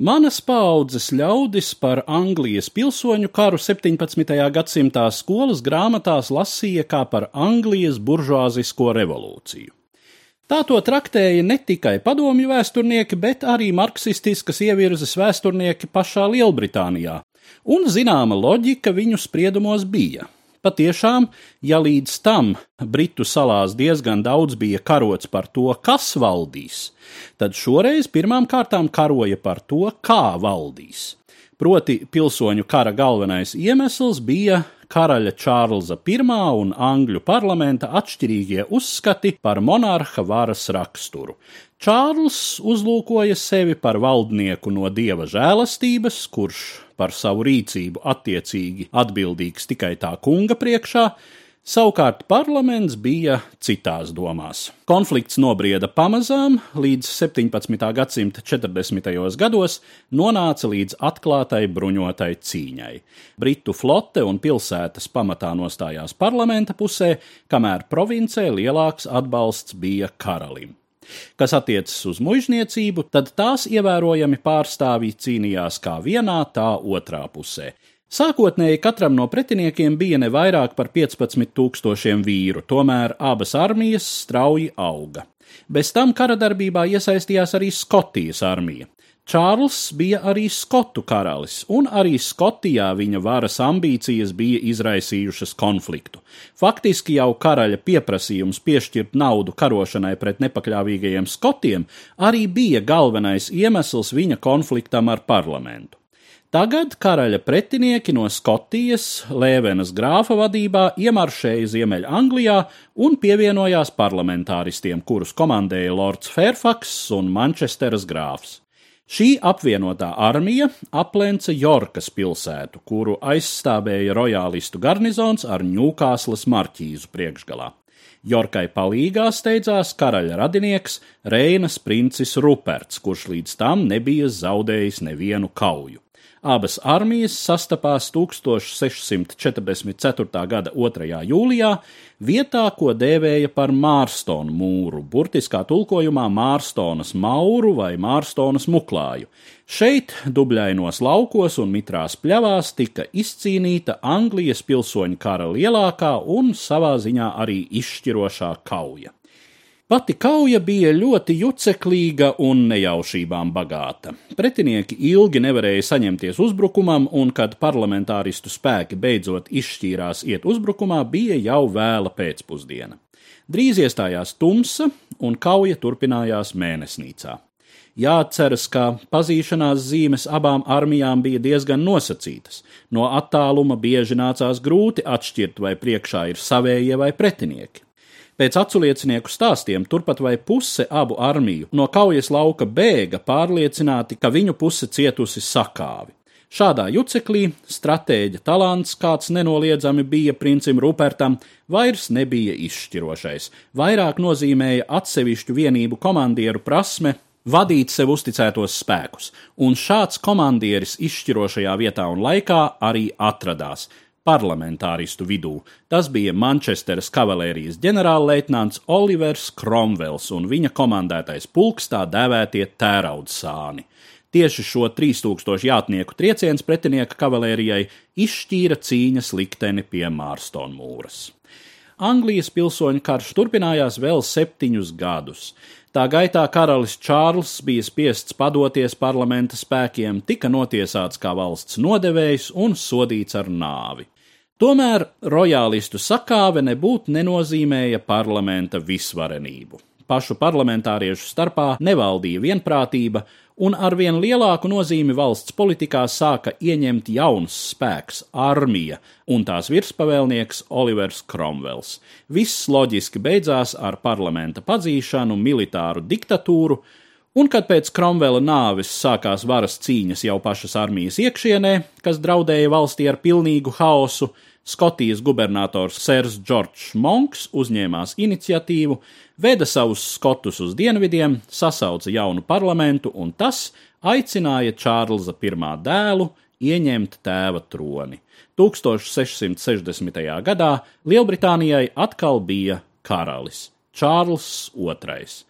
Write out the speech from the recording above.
Manas paudzes ļaudis par Anglijas pilsoņu karu 17. gadsimtā skolas grāmatās lasīja kā par Anglijas buržuāzisko revolūciju. Tā to traktēja ne tikai padomju vēsturnieki, bet arī marksistiskas ievirzes vēsturnieki pašā Lielbritānijā, un zināma loģika viņu spriedumos bija. Patiešām, ja līdz tam Britu salās diezgan daudz bija karots par to, kas valdīs, tad šoreiz pirmām kārtām karoja par to, kā valdīs. Proti, pilsoņu kara galvenais iemesls bija karaļa Čārlza I un Angļu parlamenta atšķirīgie uzskati par monarha varas raksturu. Čārls uzlūkoja sevi par valdnieku no dieva žēlastības, kurš par savu rīcību attiecīgi atbildīgs tikai tā kunga priekšā, Savukārt parlaments bija citās domās. Konflikts nobrieda pamazām, līdz 17. gadsimta 40. gados nonāca līdz atklātai bruņotai cīņai. Britu flote un pilsētas pamatā nostājās parlamenta pusē, kamēr provincē lielāks atbalsts bija karalim. Kas attiecas uz mužniecību, tad tās ievērojami pārstāvji cīnījās kā vienā, tā otrā pusē. Sākotnēji katram no pretiniekiem bija ne vairāk par 15 tūkstošiem vīru, tomēr abas armijas strauji auga. Bez tam kara darbībā iesaistījās arī Skotijas armija. Čārls bija arī skotu karalis, un arī Skotijā viņa varas ambīcijas bija izraisījušas konfliktu. Faktiski jau karaļa pieprasījums piešķirt naudu karošanai pret nepakļāvīgajiem skotiem arī bija galvenais iemesls viņa konfliktam ar parlamentu. Tagad karaļa pretinieki no Skotijas, Lēvenas grāfa vadībā iemaršēja Ziemeļanglijā un pievienojās parlamentāristiem, kurus komandēja Lords Fairfax un Manchesteras grāfs. Šī apvienotā armija aplenca Jorkas pilsētu, kuru aizstāvēja rojālistu garnizons ar Ņūkāslas marķīzu priekšgalā. Jorkai palīgā steidzās karaļa radinieks Reinas princis Ruperts, kurš līdz tam nebija zaudējis nevienu kauju. Abas armijas sastapās 1644. gada 2. jūlijā, vietā, ko dēvēja par Mārstonu mūru, burtiskā tulkojumā Mārstonas mauru vai Mārstonas muklāju. Šeit, dubļainos laukos un mitrās pļavās, tika izcīnīta Anglijas pilsoņu kara lielākā un savā ziņā arī izšķirošā kauja. Pati kauja bija ļoti juceklīga un nejaušībām bagāta. Pretinieki ilgi nevarēja saņemties uzbrukumam, un kad parlamentāristu spēki beidzot izšķīrās iet uzbrukumā, bija jau vēla pēcpusdiena. Drīz iestājās tumsa, un kauja turpinājās mēnesnīcā. Jāatceras, ka pazīšanās zīmes abām armijām bija diezgan nosacītas. No attāluma bieži nācās grūti atšķirt, vai priekšā ir savējie vai pretinieki. Pēc aculiecinieku stāstiem turpat vai puse abu armiju no kaujas lauka bēga pārliecināti, ka viņu puse cietusi sakāvi. Šādā juceklī stratēģa talants, kāds nenoliedzami bija princim Rupertam, vairs nebija izšķirošais. Vairāk nozīmēja atsevišķu vienību komandieru prasme vadīt sev uzticētos spēkus, un šāds komandieris izšķirošajā vietā un laikā arī atradās parlamentāristu vidū. Tas bija Manchesteras kavalērijas ģenerālleitnants Olivers Kromvels un viņa komandētais pulks tā dēvētie tēraudsāni. Tieši šo 3000 jātnieku trieciens pretinieka kavalērijai izšķīra cīņas likteni pie Mārstona mūras. Anglijas pilsoņu karš turpinājās vēl septiņus gadus. Tā gaitā karalis Čārls bija spiests padoties parlamenta spēkiem, tika notiesāts kā valsts nodevējs un sodīts ar nāvi. Tomēr rojālistu sakāve nebūtu nenozīmēja parlamenta visvarenību. Pašu parlamentāriešu starpā nevaldīja vienprātība, un ar vien lielāku nozīmi valsts politikā sāka ieņemt jauns spēks - armija un tās virspavēlnieks Olivers Kromvels. Viss loģiski beidzās ar parlamenta padzīšanu, militāru diktatūru, un kad pēc Kromvela nāves sākās varas cīņas jau pašas armijas iekšienē, kas draudēja valstī ar pilnīgu haosu, Skotijas gubernators Sērs Džordžs Monks uzņēmās iniciatīvu, veda savus skotus uz dienvidiem, sasauca jaunu parlamentu, un tas aicināja Čārlza I dēlu ieņemt tēva troni. 1660. gadā Lielbritānijai atkal bija karalis Čārls II.